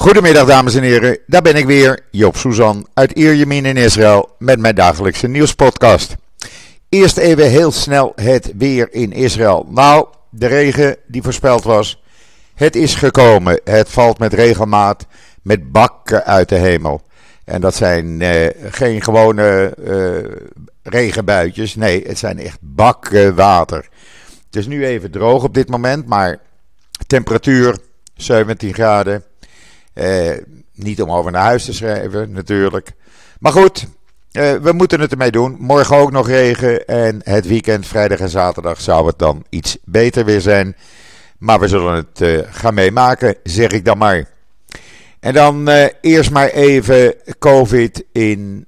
Goedemiddag dames en heren, daar ben ik weer, Joop Suzan uit Ierjemien in Israël met mijn dagelijkse nieuwspodcast. Eerst even heel snel het weer in Israël. Nou, de regen die voorspeld was, het is gekomen. Het valt met regelmaat met bakken uit de hemel. En dat zijn eh, geen gewone eh, regenbuitjes, nee, het zijn echt bakken water. Het is nu even droog op dit moment, maar temperatuur 17 graden. Eh, niet om over naar huis te schrijven, natuurlijk. Maar goed, eh, we moeten het ermee doen. Morgen ook nog regen. En het weekend, vrijdag en zaterdag, zou het dan iets beter weer zijn. Maar we zullen het uh, gaan meemaken, zeg ik dan maar. En dan uh, eerst maar even COVID in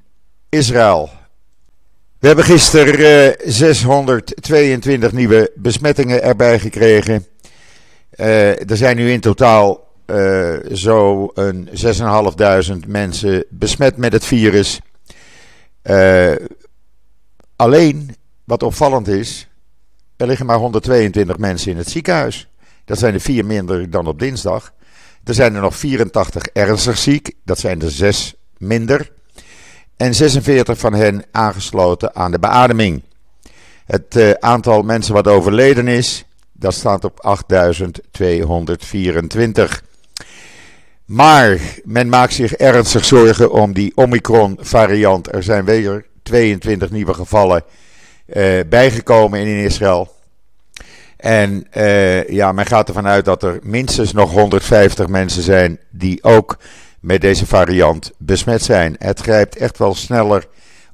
Israël. We hebben gisteren 622 nieuwe besmettingen erbij gekregen. er zijn nu in totaal uh, zo een 6.500 mensen besmet met het virus. Uh, alleen, wat opvallend is, er liggen maar 122 mensen in het ziekenhuis. Dat zijn er vier minder dan op dinsdag. Er zijn er nog 84 ernstig ziek, dat zijn er zes minder. En 46 van hen aangesloten aan de beademing. Het uh, aantal mensen wat overleden is, dat staat op 8224. Maar men maakt zich ernstig zorgen om die Omicron-variant. Er zijn weer 22 nieuwe gevallen uh, bijgekomen in Israël. En uh, ja, men gaat ervan uit dat er minstens nog 150 mensen zijn die ook met deze variant besmet zijn. Het grijpt echt wel sneller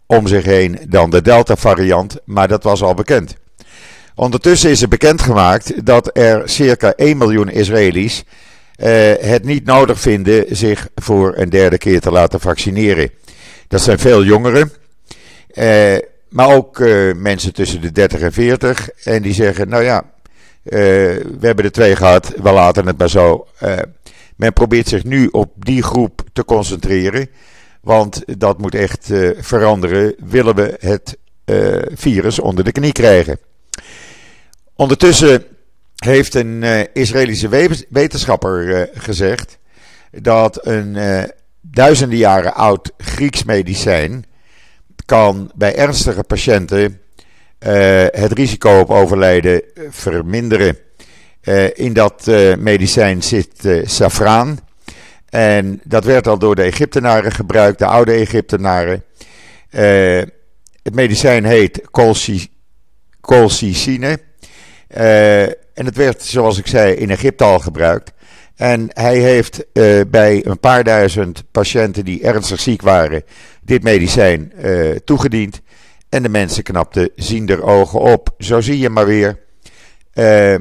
om zich heen dan de Delta-variant, maar dat was al bekend. Ondertussen is er bekendgemaakt dat er circa 1 miljoen Israëli's uh, het niet nodig vinden zich voor een derde keer te laten vaccineren. Dat zijn veel jongeren, uh, maar ook uh, mensen tussen de 30 en 40. En die zeggen, nou ja, we hebben er twee gehad, we laten het maar zo. men probeert zich nu op die groep te concentreren, want dat moet echt veranderen. Willen we het virus onder de knie krijgen? Ondertussen heeft een uh, Israëlische wetenschapper uh, gezegd dat een uh, duizenden jaren oud Grieks medicijn kan bij ernstige patiënten het risico op overlijden verminderen. in dat medicijn zit safraan. En dat werd al door de Egyptenaren gebruikt, de oude Egyptenaren. het medicijn heet colchicine. En het werd, zoals ik zei, in Egypte al gebruikt. En hij heeft uh, bij een paar duizend patiënten die ernstig ziek waren, dit medicijn uh, toegediend. En de mensen knapten zien er ogen op. Zo zie je maar weer. Uh,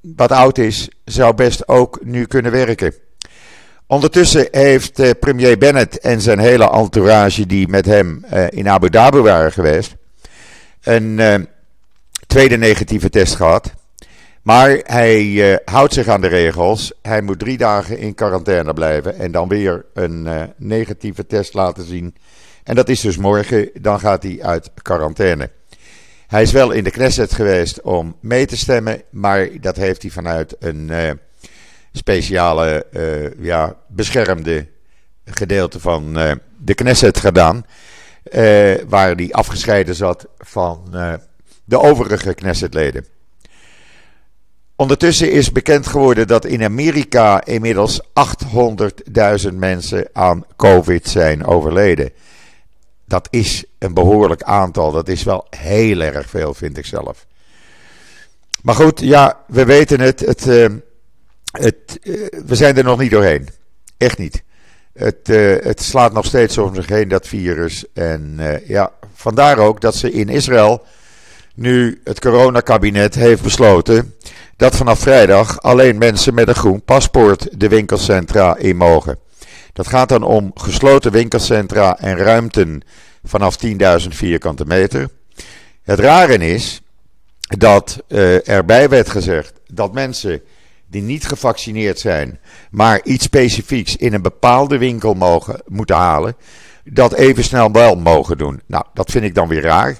wat oud is, zou best ook nu kunnen werken. Ondertussen heeft premier Bennett en zijn hele entourage die met hem in Abu Dhabi waren geweest, een tweede negatieve test gehad. Maar hij uh, houdt zich aan de regels. Hij moet drie dagen in quarantaine blijven en dan weer een uh, negatieve test laten zien. En dat is dus morgen, dan gaat hij uit quarantaine. Hij is wel in de Knesset geweest om mee te stemmen, maar dat heeft hij vanuit een uh, speciale, ja, beschermde gedeelte van de Knesset gedaan. waar hij afgescheiden zat van de overige Knessetleden. Ondertussen is bekend geworden dat in Amerika inmiddels 800.000 mensen aan COVID zijn overleden. Dat is een behoorlijk aantal. Dat is wel heel erg veel, vind ik zelf. Maar goed, ja, we weten het. het, uh, het uh, we zijn er nog niet doorheen. Echt niet. Het, uh, het slaat nog steeds om zich heen, dat virus. En ja, vandaar ook dat ze in Israël nu het coronakabinet heeft besloten dat vanaf vrijdag alleen mensen met een groen paspoort de winkelcentra in mogen. Dat gaat dan om gesloten winkelcentra en ruimten vanaf 10.000 vierkante meter. Het rare is dat uh, erbij werd gezegd dat mensen die niet gevaccineerd zijn, maar iets specifieks in een bepaalde winkel mogen moeten halen, dat even snel wel mogen doen. Nou, dat vind ik dan weer raar.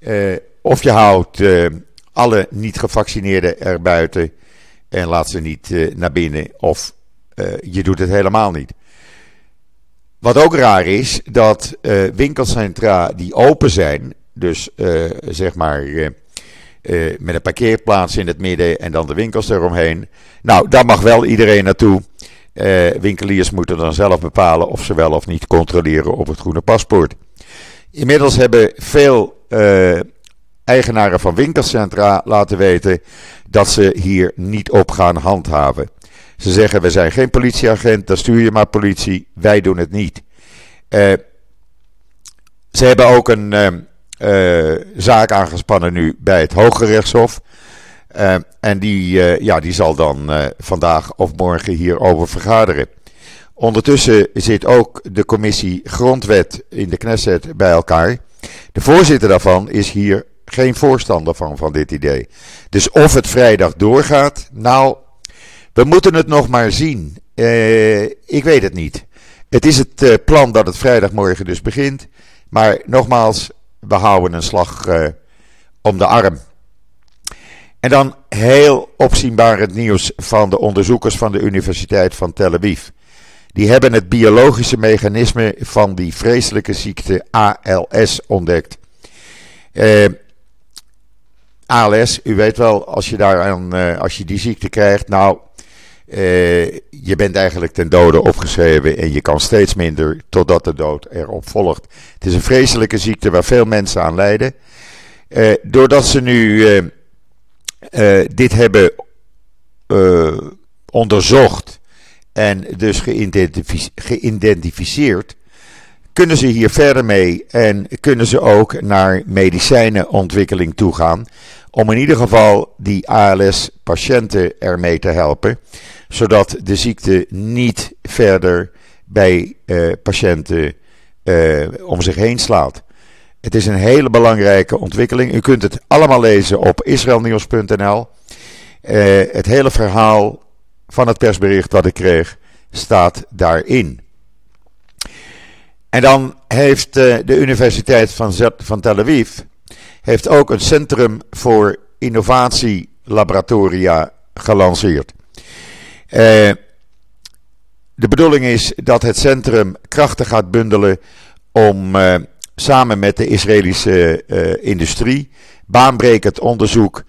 Uh, of je houdt uh, alle niet gevaccineerden erbuiten en laat ze niet uh, naar binnen. Of je doet het helemaal niet. Wat ook raar is, dat winkelcentra die open zijn, dus zeg maar met een parkeerplaats in het midden en dan de winkels eromheen. Nou, daar mag wel iedereen naartoe. winkeliers moeten dan zelf bepalen of ze wel of niet controleren op het groene paspoort. Inmiddels hebben veel uh, eigenaren van winkelcentra laten weten dat ze hier niet op gaan handhaven. Ze zeggen: We zijn geen politieagent, dan stuur je maar politie, wij doen het niet. Uh, ze hebben ook een uh, zaak aangespannen nu bij het Hoge Rechtshof. en die, ja, die zal dan vandaag of morgen hierover vergaderen. Ondertussen zit ook de commissie Grondwet in de Knesset bij elkaar. De voorzitter daarvan is hier geen voorstander van, van dit idee. Dus of het vrijdag doorgaat, nou, we moeten het nog maar zien. Uh, ik weet het niet. Het is het uh, plan dat het vrijdagmorgen dus begint. Maar nogmaals, we houden een slag uh, om de arm. En dan heel opzienbaar het nieuws van de onderzoekers van de Universiteit van Tel Aviv. Die hebben het biologische mechanisme van die vreselijke ziekte ALS ontdekt. Uh, ALS, u weet wel, als je, daaraan, uh, als je die ziekte krijgt, nou, uh, je bent eigenlijk ten dode opgeschreven en je kan steeds minder totdat de dood erop volgt. Het is een vreselijke ziekte waar veel mensen aan lijden. Uh, doordat ze nu dit hebben onderzocht en dus geïdentificeerd, kunnen ze hier verder mee en kunnen ze ook naar medicijnenontwikkeling toe gaan. Om in ieder geval die ALS-patiënten ermee te helpen, zodat de ziekte niet verder bij uh, patiënten uh, om zich heen slaat. Het is een hele belangrijke ontwikkeling. U kunt het allemaal lezen op israelnieuws.nl. Uh, het hele verhaal van het persbericht wat ik kreeg staat daarin. En dan heeft de Universiteit van, van Tel Aviv heeft ook een centrum voor innovatielaboratoria gelanceerd. Uh, de bedoeling is dat het centrum krachten gaat bundelen om uh, samen met de Israëlische uh, industrie baanbrekend onderzoek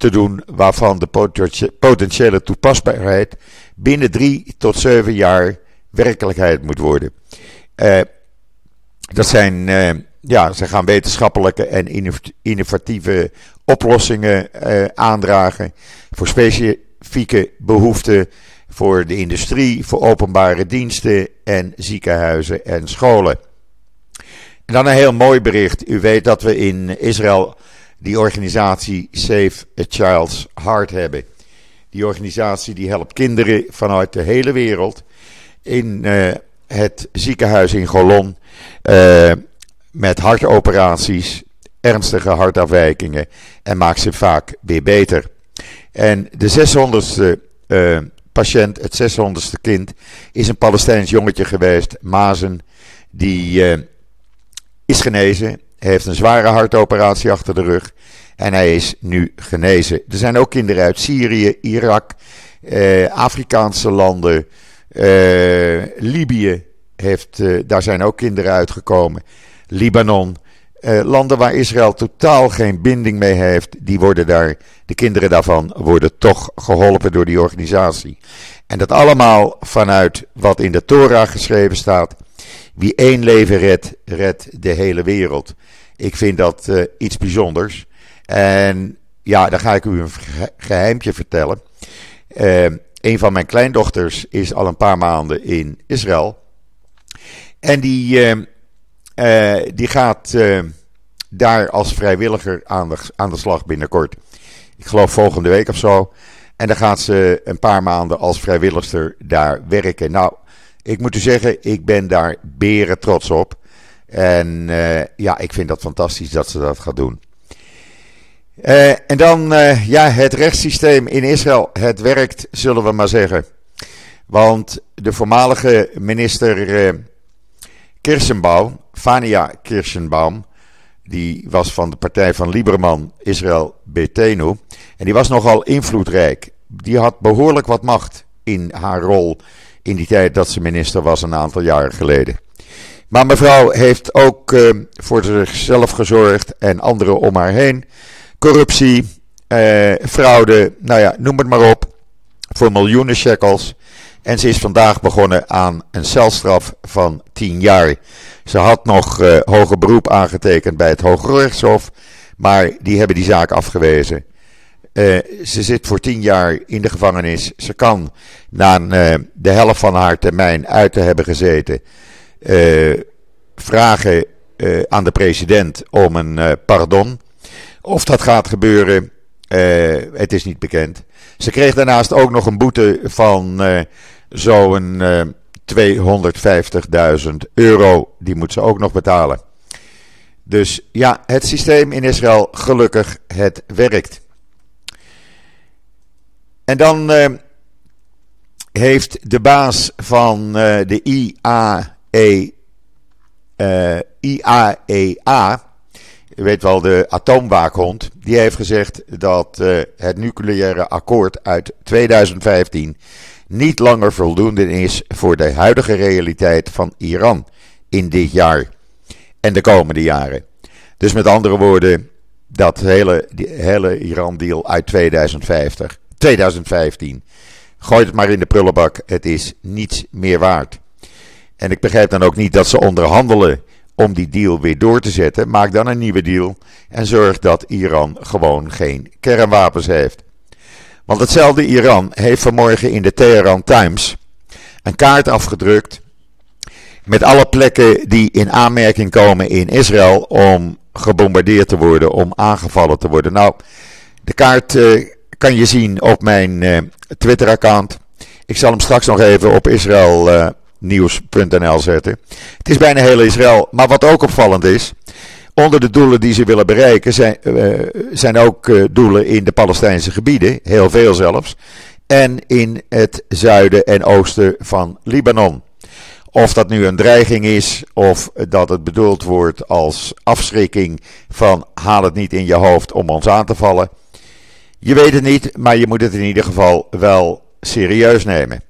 te doen waarvan de potentiële toepasbaarheid binnen drie tot zeven jaar werkelijkheid moet worden. dat zijn ja, ze gaan wetenschappelijke en innovatieve oplossingen uh, aandragen voor specifieke behoeften voor de industrie, voor openbare diensten en ziekenhuizen en scholen. En dan een heel mooi bericht. U weet dat we in Israël die organisatie Save a Child's Heart hebben. Die organisatie die helpt kinderen vanuit de hele wereld in uh, het ziekenhuis in Golon. Uh, met hartoperaties, ernstige hartafwijkingen en maakt ze vaak weer beter. En de 600ste uh, eh, patiënt, het 600ste kind, is een Palestijns jongetje geweest, Mazen, die is genezen, heeft een zware hartoperatie achter de rug en hij is nu genezen. Er zijn ook kinderen uit Syrië, Irak, uh, Afrikaanse landen, Libië, heeft, daar zijn ook kinderen uitgekomen. Libanon. Uh, landen waar Israël totaal geen binding mee heeft, die worden daar, de kinderen daarvan worden toch geholpen door die organisatie. En dat allemaal vanuit wat in de Torah geschreven staat. Wie één leven redt, redt de hele wereld. Ik vind dat uh, iets bijzonders. En ja, dan ga ik u een geheimtje vertellen. Uh, een van mijn kleindochters is al een paar maanden in Israël. En die uh, die gaat uh, daar als vrijwilliger aan de, aan de slag binnenkort. Ik geloof volgende week of zo. En dan gaat ze een paar maanden als vrijwilligster daar werken. Nou, ik moet u zeggen, ik ben daar beren trots op. En uh, ja, ik vind dat fantastisch dat ze dat gaat doen. en dan, ja, het rechtssysteem in Israël. Het werkt, zullen we maar zeggen. Want de voormalige minister Kirsenbaum, Fania Kirschenbaum, die was van de partij van Lieberman, Israël Betenu. En die was nogal invloedrijk. Die had behoorlijk wat macht in haar rol in die tijd dat ze minister was een aantal jaren geleden. Maar mevrouw heeft ook uh, voor zichzelf gezorgd en anderen om haar heen. Corruptie, uh, fraude, nou ja, noem het maar op. Voor miljoenen shekels. En ze is vandaag begonnen aan een celstraf van 10 jaar. Ze had nog uh, hoger beroep aangetekend bij het Hoge Rechtshof. Maar die hebben die zaak afgewezen. Uh, ze zit voor 10 jaar in de gevangenis. Ze kan na uh, de helft van haar termijn uit te hebben gezeten. vragen aan de president om een pardon. Of dat gaat gebeuren, het is niet bekend. Ze kreeg daarnaast ook nog een boete van zo'n 250.000 euro. Die moet ze ook nog betalen. Dus ja, het systeem in Israël, gelukkig, het werkt. En dan uh, heeft de baas van uh, de IAE, uh, IAEA, je weet wel, de atoomwaakhond, die heeft gezegd dat het nucleaire akkoord uit 2015 niet langer voldoende is voor de huidige realiteit van Iran in dit jaar en de komende jaren. Dus met andere woorden, dat hele, hele Iran-deal uit 2050, 2015, gooi het maar in de prullenbak, het is niets meer waard. En ik begrijp dan ook niet dat ze onderhandelen om die deal weer door te zetten. Maak dan een nieuwe deal en zorg dat Iran gewoon geen kernwapens heeft. Want hetzelfde Iran heeft vanmorgen in de Teheran Times een kaart afgedrukt met alle plekken die in aanmerking komen in Israël om gebombardeerd te worden, om aangevallen te worden. Nou, de kaart uh, kan je zien op mijn uh, Twitter-account. Ik zal hem straks nog even op israelnieuws.nl zetten. Het is bijna heel Israël. Maar wat ook opvallend is, Onder de doelen die ze willen bereiken zijn, uh, zijn ook uh, doelen in de Palestijnse gebieden, heel veel zelfs, en in het zuiden en oosten van Libanon. Of dat nu een dreiging is, of dat het bedoeld wordt als afschrikking van haal het niet in je hoofd om ons aan te vallen. Je weet het niet, maar je moet het in ieder geval wel serieus nemen.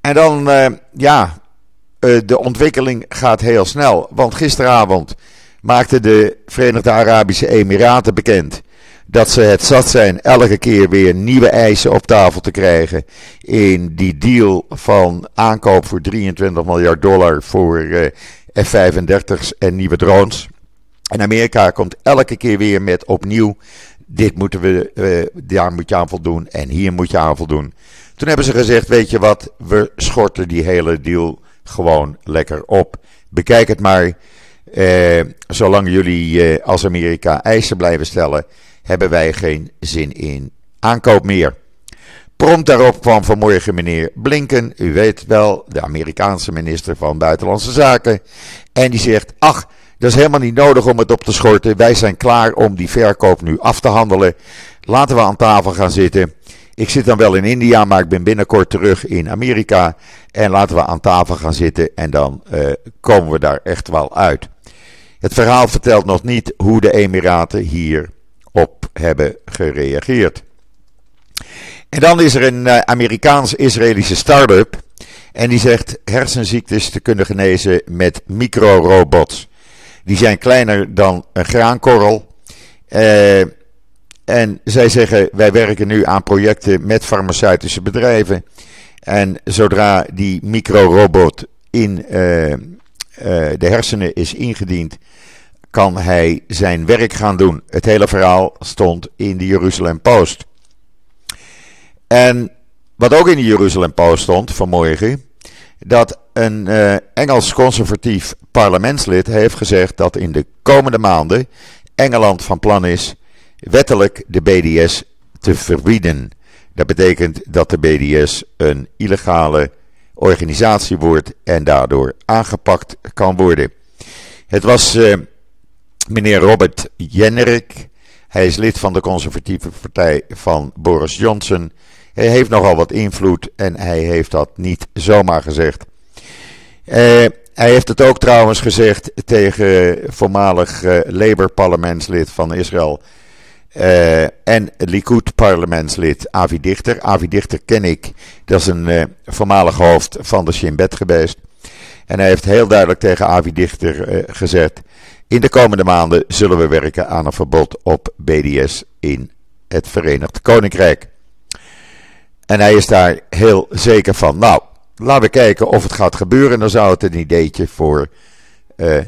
En dan, uh, ja, de ontwikkeling gaat heel snel. Want gisteravond maakten de Verenigde Arabische Emiraten bekend dat ze het zat zijn elke keer weer nieuwe eisen op tafel te krijgen in die deal van aankoop voor 23 miljard dollar voor uh, F-35's en nieuwe drones. En Amerika komt elke keer weer met opnieuw, dit moeten we, uh, daar moet je aan voldoen en hier moet je aan voldoen. Toen hebben ze gezegd, weet je wat, we schorten die hele deal gewoon lekker op. Bekijk het maar. Eh, zolang jullie eh, als Amerika eisen blijven stellen, hebben wij geen zin in aankoop meer. Prompt daarop kwam vanmorgen meneer Blinken, u weet wel, de Amerikaanse minister van Buitenlandse Zaken. En die zegt: Ach, dat is helemaal niet nodig om het op te schorten. Wij zijn klaar om die verkoop nu af te handelen. Laten we aan tafel gaan zitten. Ik zit dan wel in India, maar ik ben binnenkort terug in Amerika. En laten we aan tafel gaan zitten en dan uh, komen we daar echt wel uit. Het verhaal vertelt nog niet hoe de Emiraten hierop hebben gereageerd. En dan is er een uh, Amerikaans-Israëlische start-up. En die zegt hersenziektes te kunnen genezen met microrobots. Die zijn kleiner dan een graankorrel. Uh, en zij zeggen: wij werken nu aan projecten met farmaceutische bedrijven. En zodra die microrobot in uh, uh, de hersenen is ingediend, kan hij zijn werk gaan doen. Het hele verhaal stond in de Jeruzalem Post. En wat ook in de Jeruzalem Post stond vanmorgen, dat een uh, Engels conservatief parlementslid heeft gezegd dat in de komende maanden Engeland van plan is wettelijk de BDS te verbieden. Dat betekent dat de BDS een illegale organisatie wordt en daardoor aangepakt kan worden. Het was uh, meneer Robert Jennerik. Hij is lid van de conservatieve partij van Boris Johnson. Hij heeft nogal wat invloed en hij heeft dat niet zomaar gezegd. Uh, hij heeft het ook trouwens gezegd tegen voormalig uh, Labour-parlementslid van Israël, Uh, en Likud parlementslid Avi Dichter. Avi Dichter ken ik. Dat is een voormalig hoofd van de Shin Bet geweest. En hij heeft heel duidelijk tegen Avi Dichter gezet. In de komende maanden zullen we werken aan een verbod op BDS in het Verenigd Koninkrijk. En hij is daar heel zeker van. Nou, laten we kijken of het gaat gebeuren. Dan zou het een ideetje voor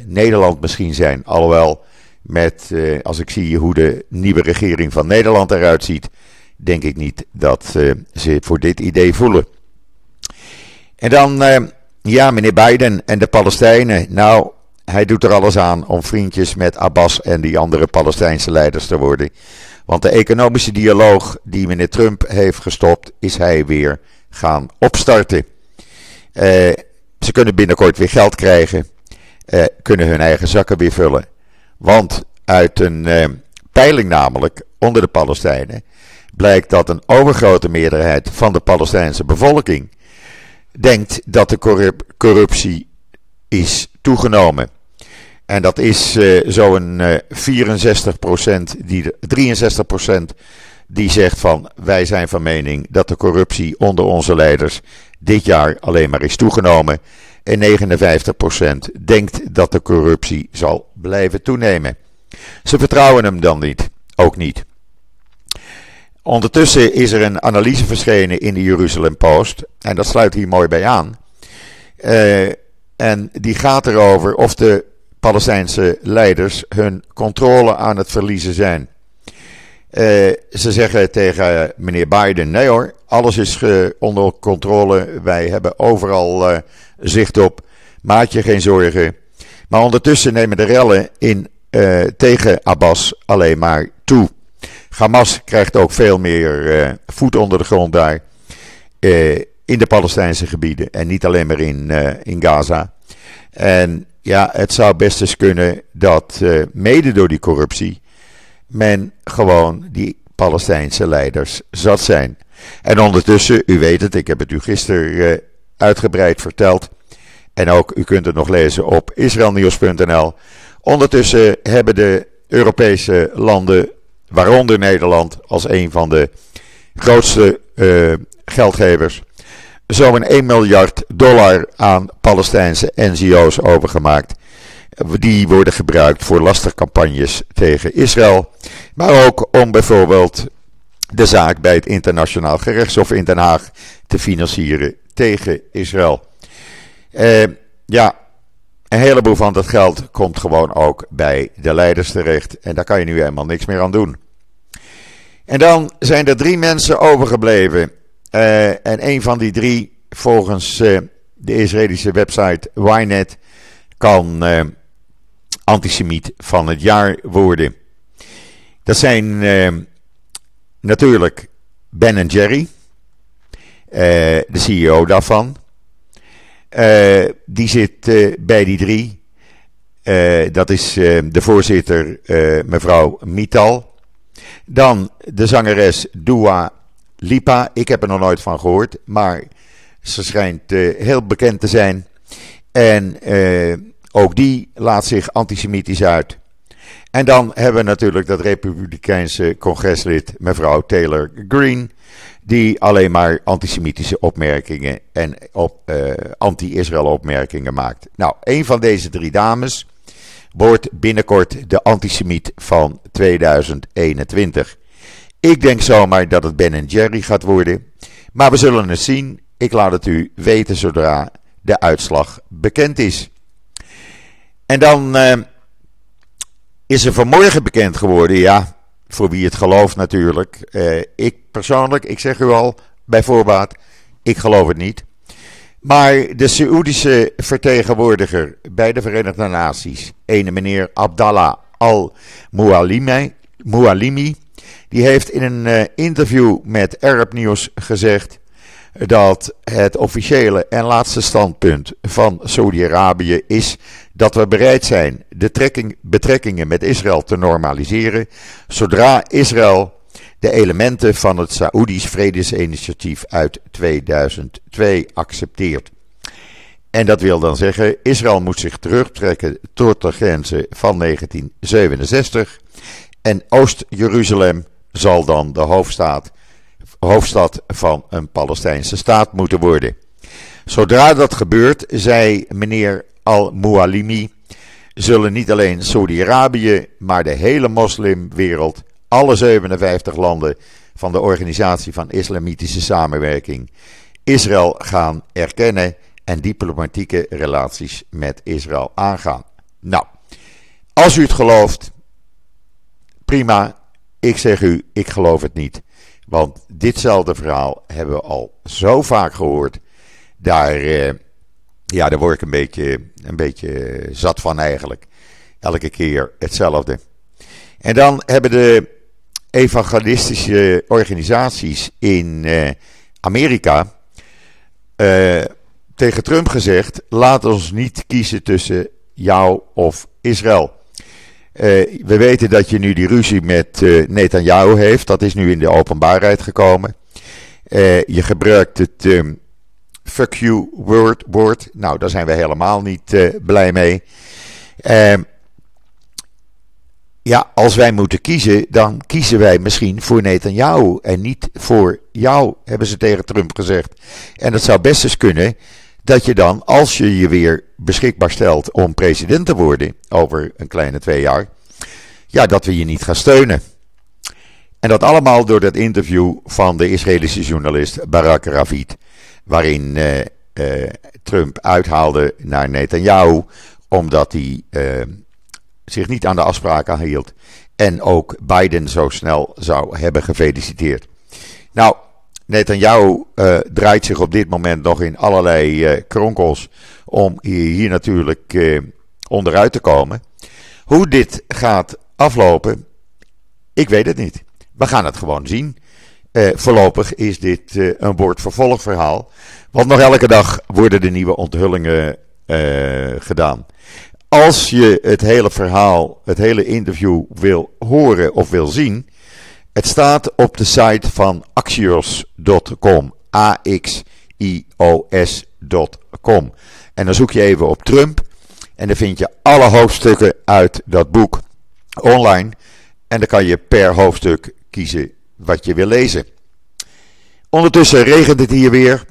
Nederland misschien zijn. Alhoewel met, eh, als ik zie hoe de nieuwe regering van Nederland eruit ziet, denk ik niet dat uh, ze voor dit idee voelen. En dan, ja, meneer Biden en de Palestijnen. Nou, hij doet er alles aan om vriendjes met Abbas en die andere Palestijnse leiders te worden. Want de economische dialoog die meneer Trump heeft gestopt, is hij weer gaan opstarten. Ze kunnen binnenkort weer geld krijgen, kunnen hun eigen zakken weer vullen. Want uit een eh, peiling namelijk onder de Palestijnen blijkt dat een overgrote meerderheid van de Palestijnse bevolking denkt dat de corruptie is toegenomen. En dat is zo'n uh, 64%, die, 63% die zegt van wij zijn van mening dat de corruptie onder onze leiders dit jaar alleen maar is toegenomen. En 59% denkt dat de corruptie zal blijven toenemen. Ze vertrouwen hem dan niet, ook niet. Ondertussen is er een analyse verschenen in de Jeruzalem Post. En dat sluit hier mooi bij aan. Uh, en die gaat erover of de Palestijnse leiders hun controle aan het verliezen zijn. Uh, ze zeggen tegen meneer Biden: nee hoor, alles is onder controle. Wij hebben overal uh, zicht op. Maak je geen zorgen. Maar ondertussen nemen de rellen in, uh, tegen Abbas alleen maar toe. Hamas krijgt ook veel meer voet onder de grond daar. In de Palestijnse gebieden. En niet alleen maar in, in Gaza. En ja, het zou best eens kunnen dat mede door die corruptie. men gewoon die Palestijnse leiders zat zijn. En ondertussen, u weet het, ik heb het u gisteren uitgebreid verteld. En ook, u kunt het nog lezen op israelnieuws.nl. Ondertussen hebben de Europese landen, waaronder Nederland als een van de grootste uh, geldgevers, zo'n 1 miljard dollar aan Palestijnse NGO's overgemaakt. Die worden gebruikt voor lastigcampagnes tegen Israël. Maar ook om bijvoorbeeld de zaak bij het internationaal gerechtshof in Den Haag te financieren tegen Israël. Uh, ja, een heleboel van dat geld komt gewoon ook bij de leiders terecht. En daar kan je nu helemaal niks meer aan doen. En dan zijn er drie mensen overgebleven. Uh, en een van die drie, volgens uh, de Israëlische website Ynet, kan uh, antisemiet van het jaar worden. Dat zijn natuurlijk Ben Jerry, de CEO daarvan. Uh, die zit uh, bij die drie. Dat is de voorzitter, mevrouw Mital. Dan de zangeres Dua Lipa. Ik heb er nog nooit van gehoord, maar ze schijnt heel bekend te zijn. En ook die laat zich antisemitisch uit. En dan hebben we natuurlijk dat Republikeinse congreslid, mevrouw Taylor Greene die alleen maar antisemitische opmerkingen en op, uh, anti-Israël opmerkingen maakt. Nou, een van deze drie dames wordt binnenkort de antisemiet van 2021. Ik denk zomaar dat het Ben Jerry gaat worden, maar we zullen het zien. Ik laat het u weten zodra de uitslag bekend is. En dan uh, is er vanmorgen bekend geworden, ja, voor wie het gelooft natuurlijk. Uh, ik persoonlijk, ik zeg u al bij voorbaat, ik geloof het niet. Maar de Saoedische vertegenwoordiger bij de Verenigde Naties, ene meneer Abdallah al-Mualimi, die heeft in een uh, interview met Arab News gezegd dat het officiële en laatste standpunt van Saudi-Arabië is dat we bereid zijn de trekking, betrekkingen met Israël te normaliseren zodra Israël de elementen van het Saoedisch Vredesinitiatief uit 2002 accepteert. En dat wil dan zeggen, Israël moet zich terugtrekken tot de grenzen van 1967 En Oost-Jeruzalem zal dan de hoofdstad, hoofdstad van een Palestijnse staat moeten worden. Zodra dat gebeurt, zei meneer Al-Mualimi, zullen niet alleen Saudi-Arabië, maar de hele moslimwereld, alle 57 landen van de Organisatie van Islamitische Samenwerking, Israël gaan erkennen en diplomatieke relaties met Israël aangaan. Nou, als u het gelooft, prima. Ik zeg u, ik geloof het niet. Want ditzelfde verhaal hebben we al zo vaak gehoord. Daar, eh, ja, daar word ik een beetje, een beetje zat van eigenlijk. Elke keer hetzelfde. En dan hebben de evangelistische organisaties in eh, Amerika eh, tegen Trump gezegd: laat ons niet kiezen tussen jou of Israël. Uh, we weten dat je nu die ruzie met uh, Netanyahu heeft. Dat is nu in de openbaarheid gekomen. Uh, je gebruikt het um, fuck you word, woord. Nou, daar zijn we helemaal niet blij mee. Ehm, ja, als wij moeten kiezen, dan kiezen wij misschien voor Netanyahu en niet voor jou, hebben ze tegen Trump gezegd. En het zou best eens kunnen dat je dan, als je je weer beschikbaar stelt om president te worden over een kleine twee jaar, ja, dat we je niet gaan steunen. En dat allemaal door dat interview van de Israëlische journalist Barak Ravid, waarin uh, uh, Trump uithaalde naar Netanyahu, omdat hij uh, zich niet aan de afspraken hield en ook Biden zo snel zou hebben gefeliciteerd. Nou, Netanyahu uh, draait zich op dit moment nog in allerlei uh, kronkels om hier, natuurlijk uh, onderuit te komen. Hoe dit gaat aflopen, ik weet het niet. We gaan het gewoon zien. voorlopig is dit een woord-vervolgverhaal. Want nog elke dag worden de nieuwe onthullingen gedaan. Als je het hele verhaal, het hele interview wil horen of wil zien, het staat op de site van axios.com. A-X-I-O-S.com. En dan zoek je even op Trump. En dan vind je alle hoofdstukken uit dat boek online. En dan kan je per hoofdstuk kiezen wat je wil lezen. Ondertussen regent het hier weer.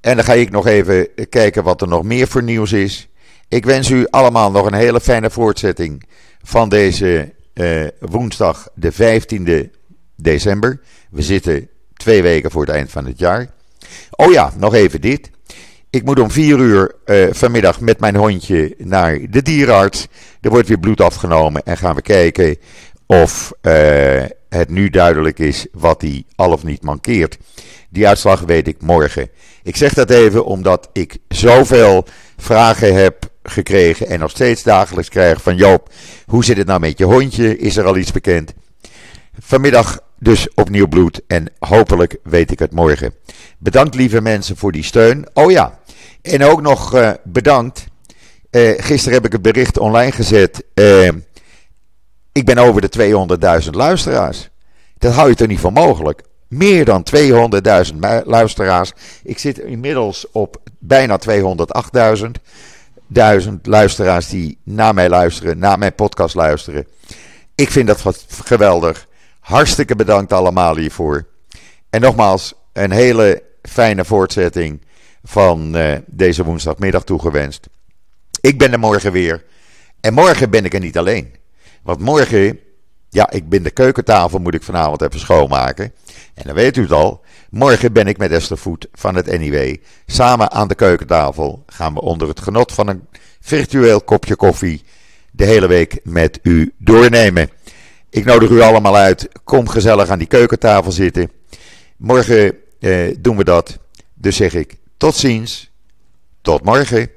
En dan ga ik nog even kijken wat er nog meer voor nieuws is. Ik wens u allemaal nog een hele fijne voortzetting van deze uh, woensdag de 15e december. We zitten twee weken voor het eind van het jaar. Oh ja, nog even dit. Ik moet om vier uur uh, vanmiddag met mijn hondje naar de dierenarts. Er wordt weer bloed afgenomen en gaan we kijken of uh, het nu duidelijk is wat hij al of niet mankeert. Die uitslag weet ik morgen. Ik zeg dat even omdat ik zoveel vragen heb gekregen en nog steeds dagelijks krijg van Joop, hoe zit het nou met je hondje? Is er al iets bekend? Vanmiddag dus opnieuw bloed en hopelijk weet ik het morgen. Bedankt lieve mensen voor die steun. Oh ja, en ook nog uh, bedankt. Uh, gisteren heb ik een bericht online gezet. Uh, ik ben over de 200.000 luisteraars. Dat hou je toch niet voor mogelijk? Meer dan 200.000 luisteraars. Ik zit inmiddels op bijna 208.000 duizend luisteraars die naar mij luisteren, naar mijn podcast luisteren. Ik vind dat geweldig. Hartstikke bedankt allemaal hiervoor. En nogmaals, een hele fijne voortzetting van uh, deze woensdagmiddag toegewenst. Ik ben er morgen weer. En morgen ben ik er niet alleen. Want morgen, ja, ik ben de keukentafel, moet ik vanavond even schoonmaken. En dan weet u het al. Morgen ben ik met Esther Voet van het NIW. Samen aan de keukentafel gaan we onder het genot van een virtueel kopje koffie de hele week met u doornemen. Ik nodig u allemaal uit. Kom gezellig aan die keukentafel zitten. Morgen eh, doen we dat. Dus zeg ik tot ziens. Tot morgen.